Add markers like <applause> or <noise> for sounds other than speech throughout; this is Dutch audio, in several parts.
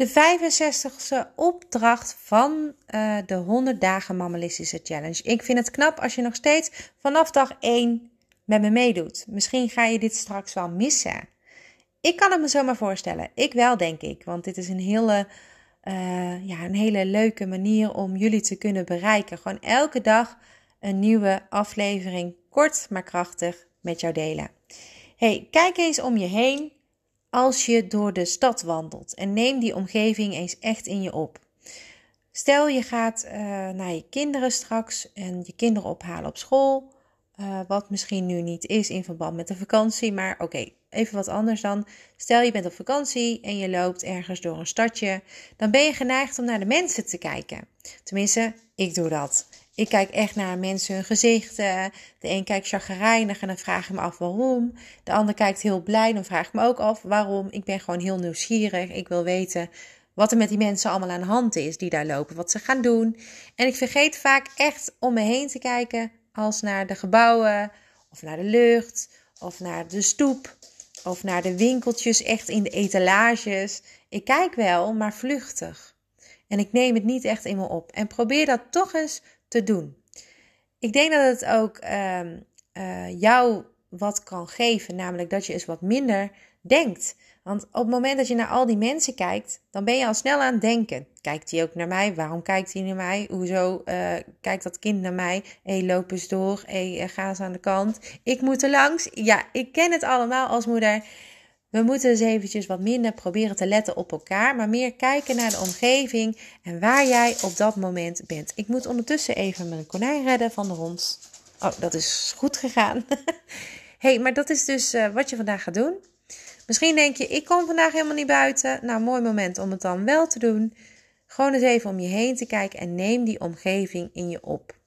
De 65ste opdracht van uh, de 100 dagen mammalistische challenge. Ik vind het knap als je nog steeds vanaf dag 1 met me meedoet. Misschien ga je dit straks wel missen. Ik kan het me zomaar voorstellen. Ik wel, denk ik. Want dit is een hele, uh, ja, een hele leuke manier om jullie te kunnen bereiken. Gewoon elke dag een nieuwe aflevering, kort maar krachtig, met jou delen. Hey, kijk eens om je heen als je door de stad wandelt en neem die omgeving eens echt in je op. Stel je gaat uh, naar je kinderen straks en je kinderen ophalen op school, uh, wat misschien nu niet is in verband met de vakantie, maar oké, even wat anders dan. Stel je bent op vakantie en je loopt ergens door een stadje, dan ben je geneigd om naar de mensen te kijken. Tenminste, ik doe dat. Ik kijk echt naar mensen hun gezichten. De een kijkt chagrijnig en dan vraag ik me af waarom. De ander kijkt heel blij, dan vraag ik me ook af waarom. Ik ben gewoon heel nieuwsgierig. Ik wil weten wat er met die mensen allemaal aan de hand is die daar lopen, wat ze gaan doen. En ik vergeet vaak echt om me heen te kijken als naar de gebouwen of naar de lucht of naar de stoep of naar de winkeltjes echt in de etalages. Ik kijk wel, maar vluchtig. En ik neem het niet echt in me op. En probeer dat toch eens te doen. Ik denk dat het ook uh, jou wat kan geven, namelijk dat je eens wat minder denkt. Want op het moment dat je naar al die mensen kijkt, dan ben je al snel aan het denken. Kijkt hij ook naar mij? Waarom kijkt hij naar mij? Hoezo uh, kijkt dat kind naar mij? Hé, hey, loop eens door. Hé, hey, ga eens aan de kant. Ik moet er langs. Ja, ik ken het allemaal als moeder. We moeten dus eventjes wat minder proberen te letten op elkaar, maar meer kijken naar de omgeving en waar jij op dat moment bent. Ik moet ondertussen even mijn konijn redden van de hond. Oh, dat is goed gegaan. <laughs> hey, maar dat is dus uh, wat je vandaag gaat doen. Misschien denk je, ik kom vandaag helemaal niet buiten. Nou, mooi moment om het dan wel te doen. Gewoon eens even om je heen te kijken en neem die omgeving in je op.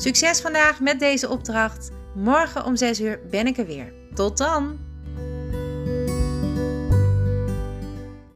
Succes vandaag met deze opdracht. Morgen om 6 uur ben ik er weer. Tot dan!